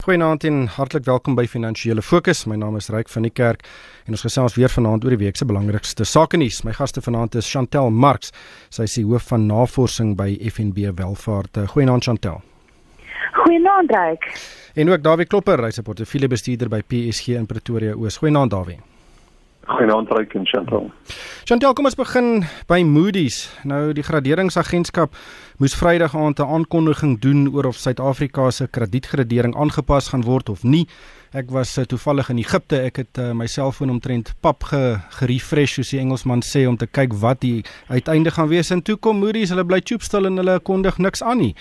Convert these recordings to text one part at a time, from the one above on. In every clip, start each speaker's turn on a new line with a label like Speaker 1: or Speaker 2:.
Speaker 1: Goeienaand en hartlik welkom by Finansiële Fokus. My naam is Ryk van die Kerk en ons gesels weer vanaand oor die week se belangrikste sake nuus. My gaste vanaand is Chantel Marx. Sy is die hoof van navorsing by FNB Welvaart. Goeienaand Chantel.
Speaker 2: Goeienaand Ryk.
Speaker 1: En ook Dawie Klopper, hy's 'n portefeuljebestuurder by PSG in Pretoria Oos. Goeienaand Dawie.
Speaker 3: Goeienaand Ryk en Chantal.
Speaker 1: Chantal, kom ons begin by Moody's. Nou die graderingsagentskap moes Vrydag aand 'n aankondiging doen oor of Suid-Afrika se kredietgradering aangepas gaan word of nie. Ek was uh, toevallig in Egipte. Ek het uh, my selfoon omtrent pap ge gerefresh soos die Engelsman sê om te kyk wat die uiteinde gaan wees. En toe kom Moody's, hulle bly choopstil en hulle kondig niks aan nie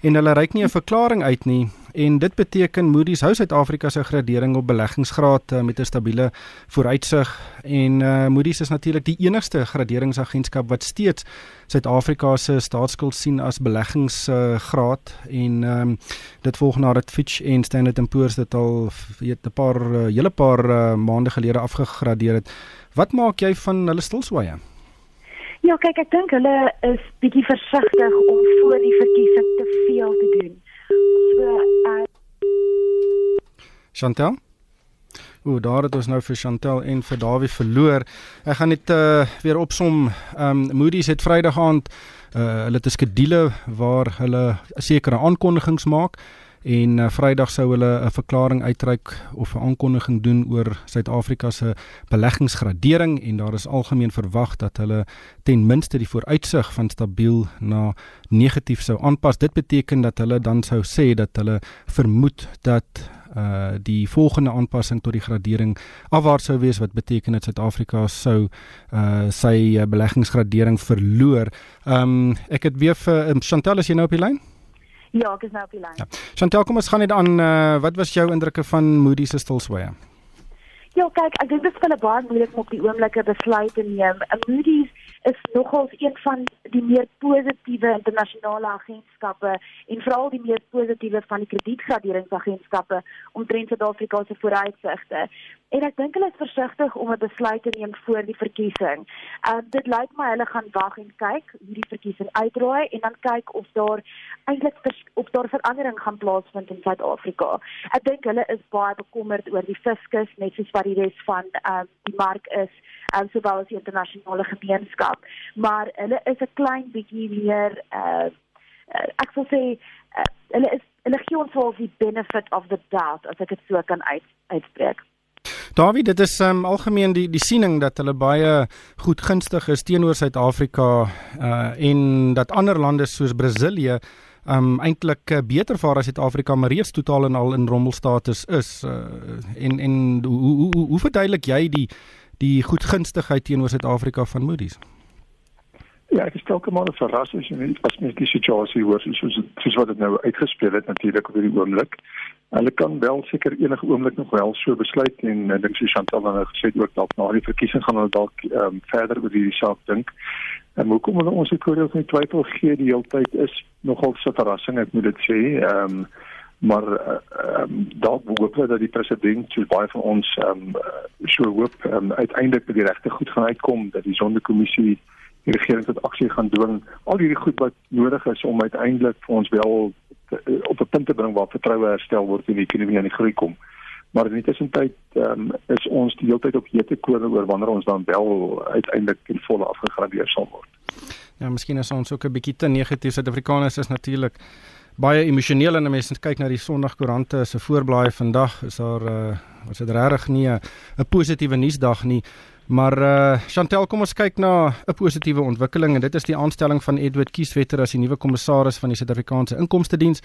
Speaker 1: en hulle reik nie 'n verklaring uit nie en dit beteken Moody's hou Suid-Afrika se gradering op beleggingsgraad uh, met 'n stabiele vooruitsig en uh, Moody's is natuurlik die enigste graderingsagentskap wat steeds Suid-Afrika se staatsskuld sien as beleggingsgraad uh, en um, dit volg nadat Fitch en Standard & Poor's dit al weet 'n paar uh, hele paar uh, maande gelede afgegradeer het. Wat maak jy van hulle stilswye?
Speaker 2: Ja, kyk, ek dink hulle is bietjie versigtig om voor die verkiesing te veel te doen. So uh
Speaker 1: Chantel? O, daar het ons nou vir Chantel en vir Dawie verloor. Ek gaan net uh weer opsom. Um Moody's het Vrydag aand uh hulle het 'n skedule waar hulle sekere aankondigings maak en uh, Vrydag sou hulle 'n verklaring uitreik of 'n aankondiging doen oor Suid-Afrika se beleggingsgradering en daar is algemeen verwag dat hulle ten minste die vooruitsig van stabiel na negatief sou aanpas. Dit beteken dat hulle dan sou sê dat hulle vermoed dat uh die volgende aanpassing tot die gradering afwaarts sou wees wat beteken dat Suid-Afrika sou uh sy beleggingsgradering verloor. Um ek het weer vir Chantal as jy nou op die lyn?
Speaker 2: Ja, ek is nou op die lyn. Ja.
Speaker 1: Chantel, kom ons gaan net aan uh, wat was jou indrukke van Moody's se stilswye?
Speaker 2: Ja, kyk, ek dink dit is hulle baie moeilik om op die oomblik 'n besluit te neem. Moody's is nogals een van die meer positiewe internasionale agentskappe en veral die meer positiewe van die kredietgraderingsagentskappe omtrent Suid-Afrika se vooruitsigte. En ek dink hulle is versigtig om 'n besluit te neem voor die verkiesing. Ehm uh, dit lyk my hulle gaan wag en kyk hoe die verkiesing uitdraai en dan kyk of daar eintlik op daar verandering gaan plaasvind in Suid-Afrika. Ek dink hulle is baie bekommerd oor die fiskus net soos wat die res van ehm uh, die mark is, ehm um, sowel as die internasionale gemeenskap. Maar hulle is 'n klein bietjie meer uh, uh ek sou sê uh, hulle is hulle gee ons wel die benefit of the doubt as ek dit so kan uit uitspreek.
Speaker 1: Dawie, dit is um, algemeen die die siening dat hulle baie goed gunstig is teenoor Suid-Afrika uh en dat ander lande soos Brasilië um eintlik beter vaar as Suid-Afrika maar reeds totaal en al in rommelstatus is. Uh en en hoe hoe hoe, hoe verduidelik jy die die goedgunstigheid teenoor Suid-Afrika van Moody's?
Speaker 3: Ja, ek is telke maar verras as jy as mens die situasie hoor soos soos wat dit nou uitgespeel het natuurlik op hierdie oomblik. Hulle kan wel seker enige oomblik nog wel so besluit en ek dink so Chantal het nou gesê ook dalk na die verkiesing gaan hulle dalk um, verder oor hierdie saak dink. En hoekom hulle ons hoor of nie twyfel gee die hele tyd is nogal so verrassing ek moet dit sê. Ehm um, maar ehm uh, um, dalk hoop hulle dat die president so baie van ons ehm um, so hoop um, uiteindelik by die regte goed gaan uitkom dat die sondekommissie die regering tot aksie gaan dwing. Al hierdie goed wat nodig is om uiteindelik vir ons wel te, op 'n punt te bring waar vertroue herstel word en die ekonomie aan die groei kom. Maar in die tussentyd um, is ons die hele tyd op hete koorde oor wanneer ons dan wel uiteindelik in volle afgegradeer sal word.
Speaker 1: Ja, miskien is ons ook 'n bietjie te negatief. Suid-Afrikaners is natuurlik baie emosioneel en mense kyk na die Sondagkoerante se voorblaai vandag is daar uh, was dit regtig nie 'n positiewe nuusdag nie. Maar uh Chantel, kom ons kyk na 'n positiewe ontwikkeling en dit is die aanstelling van Edward Kieswetter as die nuwe kommissaris van die Suid-Afrikaanse Inkomste Diens.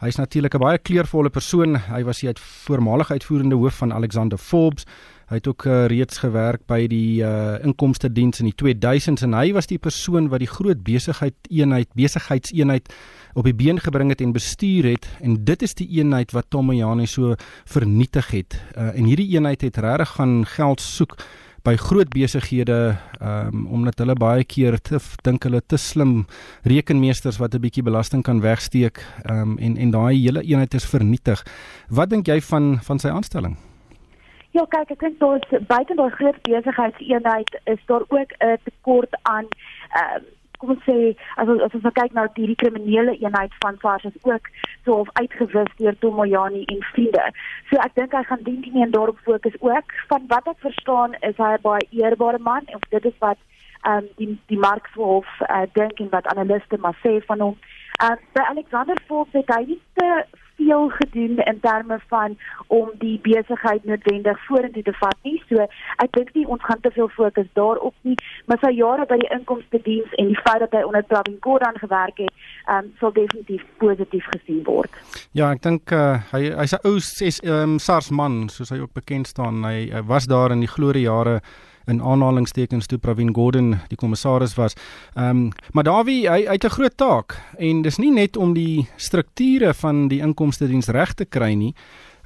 Speaker 1: Hy is natuurlik 'n baie kleurvolle persoon. Hy was die voormalige uitvoerende hoof van Alexander Forbes. Hy het ook uh, reeds gewerk by die uh Inkomste Diens in die 2000s en hy was die persoon wat die groot besigheid eenheid besigheidseenheid op die been gebring het en bestuur het en dit is die eenheid wat Tom Moyane so vernietig het. Uh en hierdie eenheid het regtig gaan geld soek by groot besighede um, omdat hulle baie keer te dink hulle te slim rekenmeesters wat 'n bietjie belasting kan wegsteek um, en en daai hele eenheid is vernietig. Wat dink jy van van sy aanstelling?
Speaker 2: Ja, kyk, ek dink daar buite daai groot besigheidseenheid is daar ook 'n tekort aan uh, kom ons sê as ons as ons nou kyk na die kriminele eenheid van SARS is ook so of uitgewis deur Tomoyani en vriende. So ek dink hy gaan dien nie en daarop fokus ook. Van wat ek verstaan is hy 'n baie eerbare man en dit is wat ehm um, die die Markshof uh, dink en wat analiste maar sê van hom. Uh, by Alexander Forbes het hy nie te veel gedoen in terme van om die besigheid noodwendig vorentoe te vat nie. So ek dink nie ons gaan te veel fokus daarop nie, maar sy jare by die inkomste diens en die feit dat hy onder Gordhan gewerk het, um, sal definitief positief gesien word.
Speaker 1: Ja, ek dink uh, hy hy's 'n ou um, SARS man, soos hy ook bekend staan. Hy, hy was daar in die glorie jare in aanhalingstekens toe Pravin Gordhan die kommissaris was. Ehm um, maar Dawie, hy, hy het 'n groot taak en dis nie net om die strukture van die inkomste diens reg te kry nie.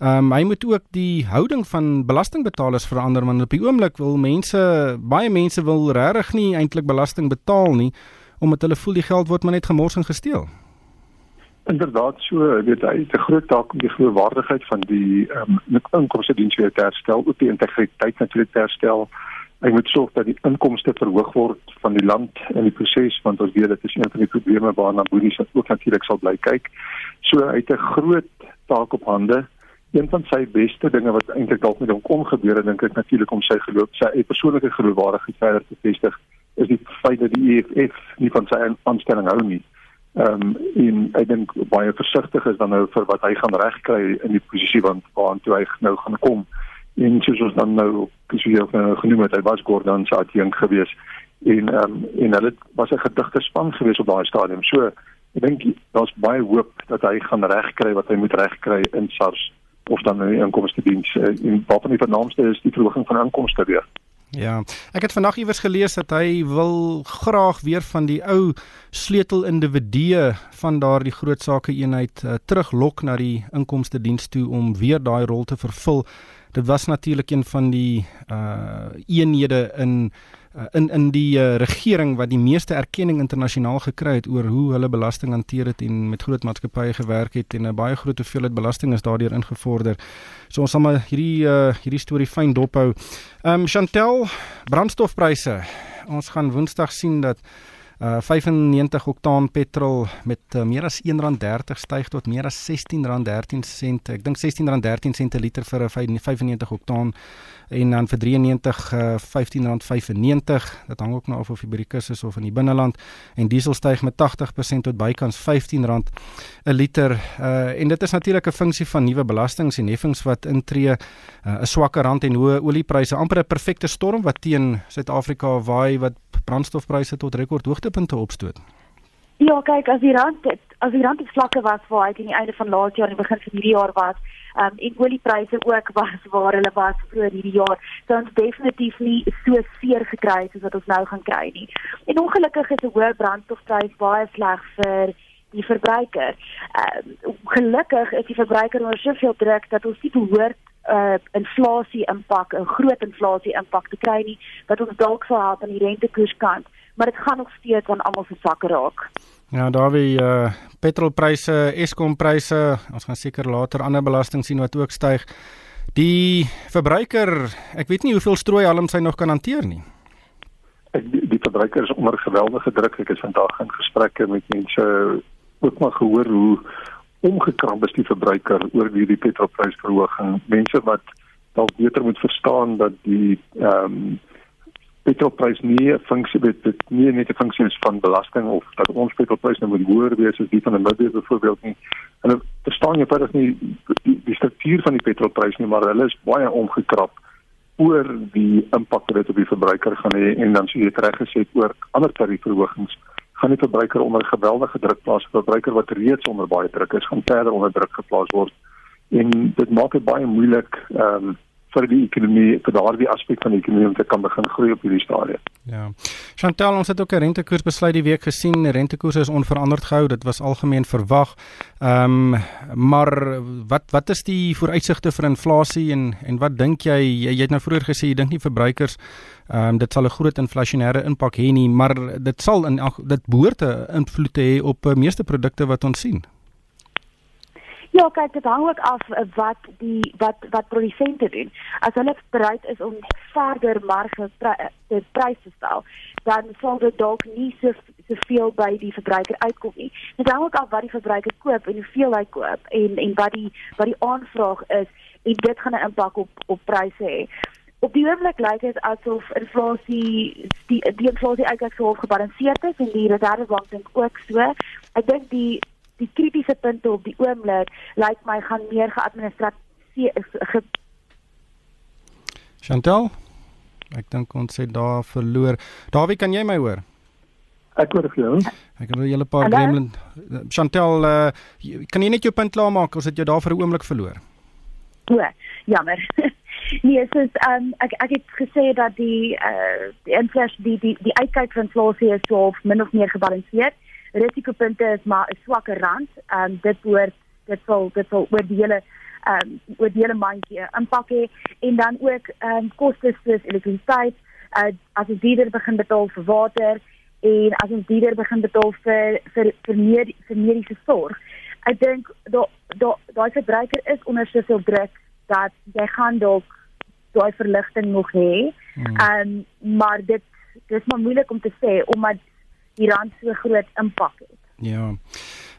Speaker 1: Ehm um, hy moet ook die houding van belastingbetalers verander want op die oomblik wil mense baie mense wil regtig nie eintlik belasting betaal nie omdat hulle voel die geld word maar net gemors en gesteel.
Speaker 3: Inderdaad so, weet hy, dit is 'n groot taak om die geloofwaardigheid van die ehm um, inkomste diens weer te herstel, ook die integriteit natuurlik te herstel hy moet sorg dat die inkomste verhoog word van die land in die proses want ons weet dit is een van die probleme waarna Boelie ook natuurlik sal bly kyk. So hy het 'n groot taak op hande. Een van sy beste dinge wat eintlik dalk met hom kom gebeur, dink ek natuurlik om sy geloof, sy persoonlike geloofwaardigheid verder te vestig, is die feit dat die EFF nie van sy aanstelling hou nie. Ehm um, en ek dink baie versigtig is dan nou vir wat hy gaan regkry in die posisie want waartoe hy nou gaan kom en soos ons dan nou soos jy uh, genoem het, hy was Gordon se adjunk geweest en um, en hulle was 'n gedigte span geweest op daai stadium. So ek dink daar's baie hoop dat hy gaan regkry wat hy moet regkry in SARS of dan in die inkomste diens uh, en wat van die vernaamste is die verhoging van inkomste weer.
Speaker 1: Ja, ek het vandag iewers gelees dat hy wil graag weer van die ou sleutel individue van daardie groot sake eenheid uh, teruglok na die inkomste diens toe om weer daai rol te vervul dit was natuurlik een van die uh eenhede in uh, in in die uh, regering wat die meeste erkenning internasionaal gekry het oor hoe hulle belasting hanteer het en met groot maatskappye gewerk het en 'n baie groot hoeveelheid belasting is daardeur ingevorder. So ons sal maar hierdie uh hierdie storie fyn dophou. Ehm um, Chantel, brandstofpryse. Ons gaan Woensdag sien dat Uh 95 oktaan petrol met uh, meer as R1.30 styg tot meer as R16.13. Ek dink R16.13 per liter vir 'n 95 oktaan en dan vir 93 uh, R15.95. Dit hang ook nou af of jy by die kus is of in die binneland. En diesel styg met 80% tot bykans R15 'n liter. Uh en dit is natuurlik 'n funksie van nuwe belastings en heffings wat intree, 'n uh, swakker rand en hoë oliepryse, amper 'n perfekte storm wat teen Suid-Afrika waai wat brandstofpryse tot rekordhoogtepunte opstoot.
Speaker 2: Ja, kyk, as die rand het, as die rand op vlakke was waar hy teen die einde van laas jaar en begin van hierdie jaar was, um, en oliepryse ook was waar hulle was vroeër hierdie jaar, sou ons definitief nie so seer gekry het soos wat ons nou gaan kry nie. En ongelukkig is 'n hoë brandstofprys baie sleg vir die verbruiker. Um, gelukkig is die verbruiker onder soveel druk dat ons nie behoort uh inflasie impak, 'n groot inflasie impak te kry nie wat ons dalk sal help aan die rentekoerskant, maar dit gaan nog steeds aan almal se sakke raak.
Speaker 1: Ja, daar wie uh petrolpryse, Eskom pryse, ons gaan seker later ander belasting sien wat ook styg. Die verbruiker, ek weet nie hoeveel strooi alom sy nog kan hanteer nie.
Speaker 3: Die, die verbruiker is onder geweldige druk. Ek het vandag in gesprekke met mense ook maar gehoor hoe omgekramp is die verbruiker oor hierdie petrolprysverhoging. Mense wat dalk beter moet verstaan dat die ehm um, petrolprys nie 'n funksie het dit nie net 'n funksie is van belasting of dat ons petrolprys nou moet hoër wees as die van 'n middag byvoorbeeld nie. Hulle verstaan jy pas nie die, die struktuur van die petrolprys nie, maar hulle is baie omgekrap oor die impak wat dit op die verbruiker gaan hê en dan sou jy reg gesê oor ander tariefverhogings gaan die verbruiker onder geweldige druk plaas. Die verbruiker wat reeds onder baie druk is, gaan verder onder druk geplaas word. En dit maak dit baie moeilik ehm um, vir die ekonomie, vir daardie aspek van die ekonomie om te kan begin groei op hierdie stadium.
Speaker 1: Ja. Chantal, ons het ook 'n rentekoers besluit die week gesien. Die rentekoers is onveranderd gehou. Dit was algemeen verwag. Ehm um, maar wat wat is die vooruitsigte vir inflasie en en wat dink jy jy, jy het nou vroeër gesê jy dink nie verbruikers ehm um, dit sal 'n groot inflasionêre impak hê nie, maar dit sal in dit behoort 'n invloed te hê op uh, meeste produkte wat ons sien.
Speaker 2: Ja, kyk, dit hang ook af wat die wat wat produsente doen. As hulle bereid is om verder marge te prys te stel, dan sal dit dalk nie so soveel by die verbruiker uitkom nie. Dit hang ook af wat die verbruiker koop en hoeveel hy koop en en wat die wat die aanvraag is en dit gaan 'n impak op op pryse hê. Op die oomblik lyk dit asof inflasie die die inflasie eigenlijk so gebalanseerd is en die Reservebank dink ook so. Ek dink die die kritiese punte op die oomblik lyk my gaan meer geadministreer ge
Speaker 1: Chantal Ek dink ons het daar verloor. Dawie, kan jy my hoor?
Speaker 3: Ek hoor jou.
Speaker 1: Ek het 'n hele paar gremlin. Chantal, uh, kan jy net jou punt klaar maak? Ons het jou daar vir 'n oomblik verloor.
Speaker 2: O, jammer. nee, soos um, ek ek het gesê dat die uh die inflasie die die die uitkyk van inflasie is so min of meer gebalanseerd. Risikopunte is maar 'n swakker rand. Um dit behoort dit sal dit sal oor die hele ehm um, oor die hele mandjie impak hê en dan ook ehm um, kostes soos elektrisiteit uh, as ons dieder begin betaal vir water en as ons dieder begin betaal vir vir vir meer vir mediese sorg. Ek dink daai daai verbruiker is onder soveel druk dat jy gaan dalk daai verligting nog hê. Hmm. Ehm um, maar dit dis maar moeilik om te sê omdat die rand so groot impak het.
Speaker 1: Ja.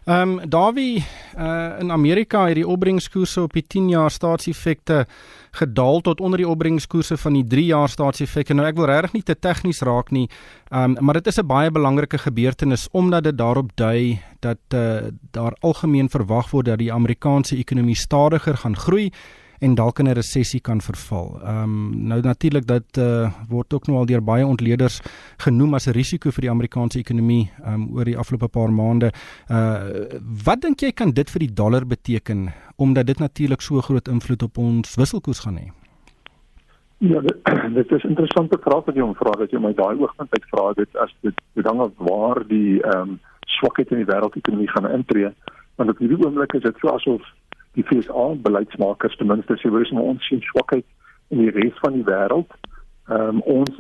Speaker 1: Ehm um, Dawie uh, in Amerika het die opbrengskoerse op die 10 jaar staatseffekte gedaal tot onder die opbrengskoerse van die 3 jaar staatseffekte. Nou ek wil regtig nie te tegnies raak nie. Ehm um, maar dit is 'n baie belangrike gebeurtenis omdat dit daarop dui dat uh, daar algemeen verwag word dat die Amerikaanse ekonomie stadiger gaan groei en dalk in 'n resessie kan verval. Ehm um, nou natuurlik dat uh, word ook nou al deur baie ontleeders genoem as 'n risiko vir die Amerikaanse ekonomie ehm um, oor die afgelope paar maande. Uh wat dink jy kan dit vir die dollar beteken omdat dit natuurlik so groot invloed op ons wisselkoers gaan hê?
Speaker 3: Ja, dit, dit is interessante vraag wat jy hom vra dat jy my daai oogpunt uitvra dit as dit bedank of waar die ehm um, swakheid in die wêreldekonomie gaan intree want op hierdie oomblik is dit so asof die FSA beleidsmakers ten minste sê wees maar ons sien swakheid in die res van die wêreld. Ehm um, ons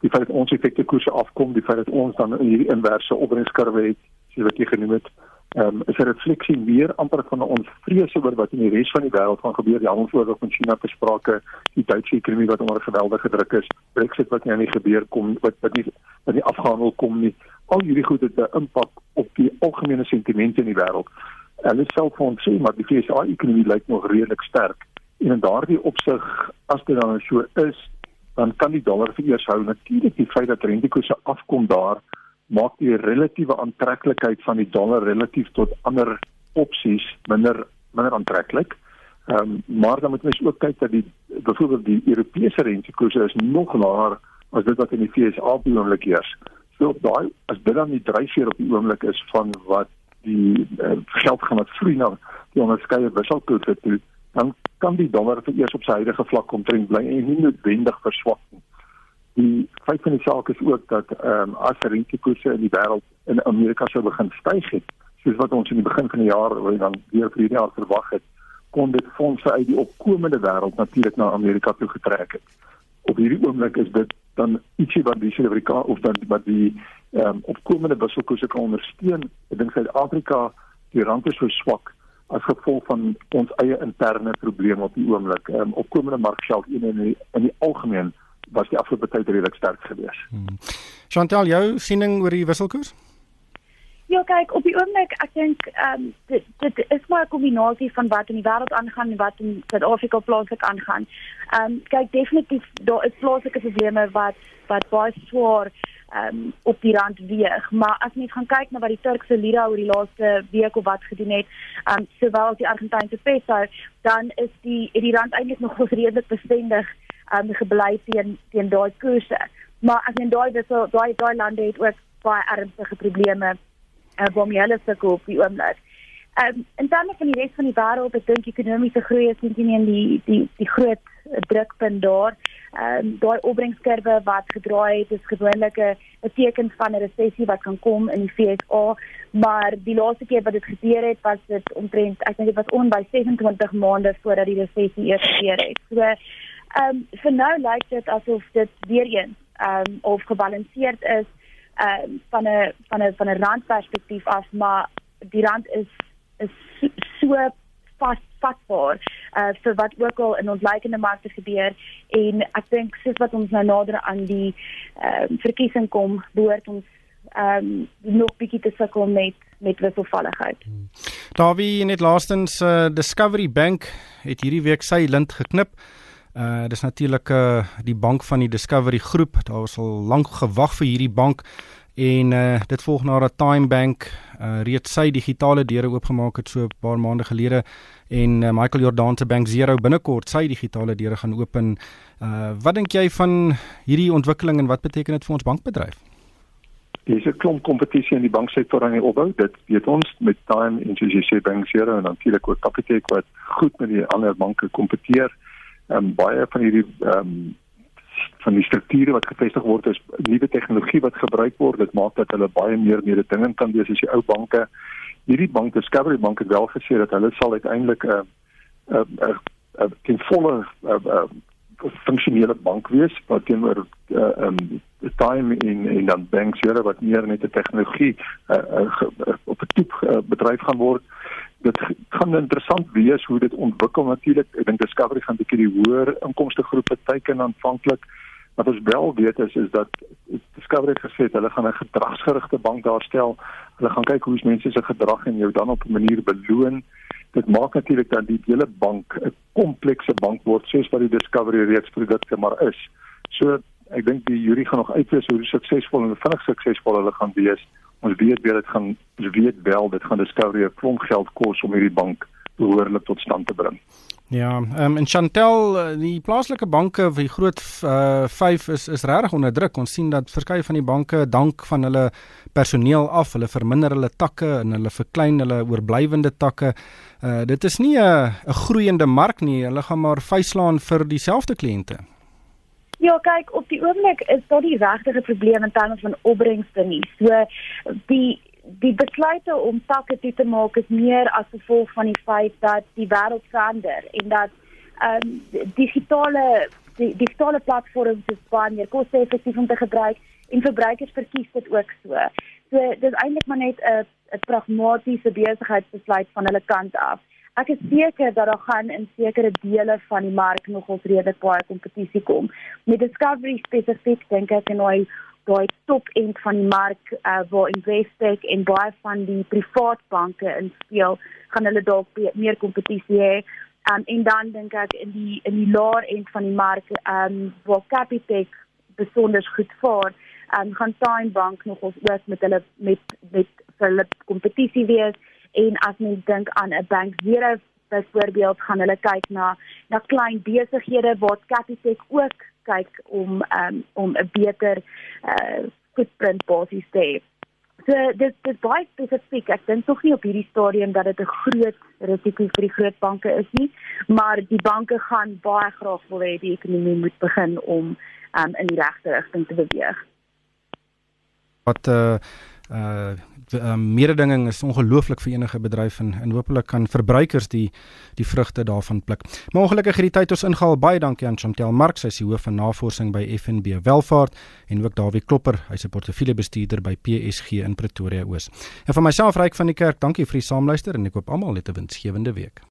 Speaker 3: die feit dat ons effekte koerse afkom, die feit dat ons dan in hierdie inverse opbrengskurwe het, soos wat jy genoem het, ehm um, is 'n refleksie meer amper van ons vrese oor wat in die res van die wêreld gaan gebeur. Die handelsoorlog met China besprake, die Duitse ekonomie wat onder geweldige druk is, Brexit wat nou nie gebeur kom wat wat nie wat nie afgehandel kom nie. Al hierdie goed het 'n impak op die algemene sentimente in die wêreld. Hulle self van sê maar die FSA ekonomie lyk nog redelik sterk en in daardie opsig as dit dan so is, dan kan die dollar vir eers hou. Natuurlik die feit dat rentekoerse afkom daar maak die relatiewe aantreklikheid van die dollar relatief tot ander opsies minder minder aantreklik. Ehm um, maar dan moet mens ook kyk dat die byvoorbeeld die Europese rentekoerse is nog laer as dit wat in die FSA op die oomblik heers. So daai as dit dan die dryfveer op die oomblik is van wat die uh, geld gaan wat vloei na die onderskeie wisselkoerse toe, dan kan die dollar vir eers op sy huidige vlak omtrent bly en nie noodwendig verswak nie. Die feit van die saak is ook dat ehm um, as rentekoerse in die wêreld in Amerika sou begin styg het, soos wat ons in die begin van die jaar wil dan weer vir hierdie jaar verwag het, kon dit fondse uit die opkomende wêreld natuurlik na Amerika toe getrek het. Op hierdie oomblik is dit dan ietsie wat die Suid-Afrika of dan wat die ehm um, opkomende wisselkoerse kan ondersteun. Ek dink Suid-Afrika die rand is so swak as gevolg van ons eie interne probleme op die oomblik. Ehm um, opkomende markgeld in in die, in die algemeen was die afgelope tyd redelik sterk geweest. Hmm.
Speaker 1: Chantal, jou siening oor die wisselkoers?
Speaker 2: Ja, kyk, op die oomblik, ek dink ehm um, dit dit is maar 'n kombinasie van wat in die wêreld aangaan en wat in Suid-Afrika plaaslik aangaan. Ehm um, kyk, definitief daar is plaaslike probleme wat wat baie swaar ehm um, op die rand weeg, maar as mens gaan kyk na wat die Turkse lira oor die laaste week of wat gedoen het, ehm um, sowel as die Argentynse peso, dan is die die rand eintlik nog redelik bestendig ehm um, gebly teen teen daai koerse. Maar as jy daai daai daai lande het ook baie ernstige probleme uh, waarmee hulle sukkel op die oomblik. Ehm um, in terme van die res van die wêreld, ek dink ekonomiese groei is nie net die die die groot drukpunt daar. Ehm um, daai opbrengskurwe wat gedraai het, is gewoonlik 'n teken van 'n resessie wat kan kom in die FSA, maar die laaste keer wat dit gebeur het, was dit omtrent ek dink dit was on by 27 maande voordat die resessie eers gebeur het. So ehm um, vir nou lyk dit asof dit weer eens ehm um, of gebalanseerd is uh, van 'n van 'n van 'n randperspektief af, maar die rand is is so vas vatbaar uh vir wat ook al in ons lykende markte gebeur en ek dink soos wat ons nou nader aan die uh verkiesing kom behoort ons um nog bietjie te sukkel met met wisselvalligheid. Hmm.
Speaker 1: Davie net laastens uh, Discovery Bank het hierdie week sy lint geknip. Uh dis natuurlik uh die bank van die Discovery groep. Daar was al lank gewag vir hierdie bank en uh dit volg nadat Time Bank uh reeds sy digitale deure oopgemaak het so 'n paar maande gelede en uh, Michael Jordan se Bank Zero binnekort sy digitale deure gaan open. Uh wat dink jy van hierdie ontwikkeling en wat beteken dit vir ons bankbedryf?
Speaker 3: Dis 'n klomp kompetisie in die banksektor aan die opbou. Dit weet ons met Time en soos jy sê Bank Zero en natuurlik ook Capitec wat goed met die ander banke kompeteer. Ehm um, baie van hierdie ehm um, van die strukture wat gevestig word is nuwe tegnologie wat gebruik word. Dit maak dat hulle baie meer mededingend kan wees as die ou banke. Hierdie bank Discovery Bank het wel gesê dat hulle sal uiteindelik 'n 'n 'n 'n 'n volle 'n funksionele bank wees wat teenoor uh, um time in in dan banks hier wat meer met die tegnologie uh, uh, op 'n tipe uh, bedryf gaan word dit gaan interessant wees hoe dit ontwikkel natuurlik ek dink Discovery gaan 'n bietjie die hoër inkomste groepe teiken aanvanklik wat ons wel weet is is dat Discovery het gesê hulle gaan 'n gedragsgerigte bank daarstel hulle gaan kyk hoe mense se gedrag en jou dan op 'n manier beloon dit maak natuurlik dat die hele bank 'n komplekse bank word soos wat die Discovery reeks produkte maar is. So ek dink die jury gaan nog uitwys hoe suksesvol en vinnig suksesvol hulle gaan wees. Ons weet weer dit gaan ons weet wel dit gaan Discovery 'n klomp geld kos om hierdie bank behoorlik tot stand te bring.
Speaker 1: Ja, um, en Chantel, die plaaslike banke, die groot uh, 5 is is regtig onder druk. Ons sien dat verskeie van die banke dank van hulle personeel af, hulle verminder hulle takke en hulle verklein hulle oorblywende takke. Uh, dit is nie 'n 'n groeiende mark nie. Hulle gaan maar vuislaan vir dieselfde kliënte.
Speaker 2: Ja, kyk, op die oomblik is daar die regte probleem in terme van opbrengste nie. So die die besluite om takke toe te maak is meer as gevolg van die feit dat die wêreld verander en dat ehm um, digitale die digitale platforms is baie meer koste-effektief om te gebruik en verbruikers verkies dit ook so. So dis eintlik maar net 'n 'n pragmatiese besigheidsbesluit van hulle kant af. Ek is seker dat daar gaan in sekere dele van die mark nog ons redelik baie kompetisie kom. Met Discovery spesifiek dink ek en nou daai top end van die mark uh, waar Investec en baie van die privaat banke inspel, gaan hulle dalk meer kompetisie hê. Um, en dan dink ek in die in die laer end van die mark, ehm um, waar Capitec besonder goed vaar, um, gaan Time Bank nog ons ook met hulle met met hulle kompetisie wees en as mens dink aan 'n Bank Zero byvoorbeeld gaan hulle kyk na na klein besighede waar Capitec ook kyk om um, om 'n beter uh footprint basis te hê. So dit dit baie spesifiek. Ek dink nog nie op hierdie stadium dat dit 'n groot risiko vir die groot banke is nie, maar die banke gaan baie graag wil hê die ekonomie moet begin om um, in die regte rigting te beweeg.
Speaker 1: Wat uh uh um, mededinging is ongelooflik vir enige bedryf en en hopelik kan verbruikers die die vrugte daarvan pluk. Maar ongelukkig het die tyd ons ingehaal. Baie dankie aan Chantel Marx, sy is die hoof van navorsing by FNB Welvaart en ook Dawie Klopper, hy's 'n portefeuljebestuurder by PSG in Pretoria Oos. En vir myself Ryk van die Kerk, dankie vir die saamluister en ek koop almal net 'n winsgewende week.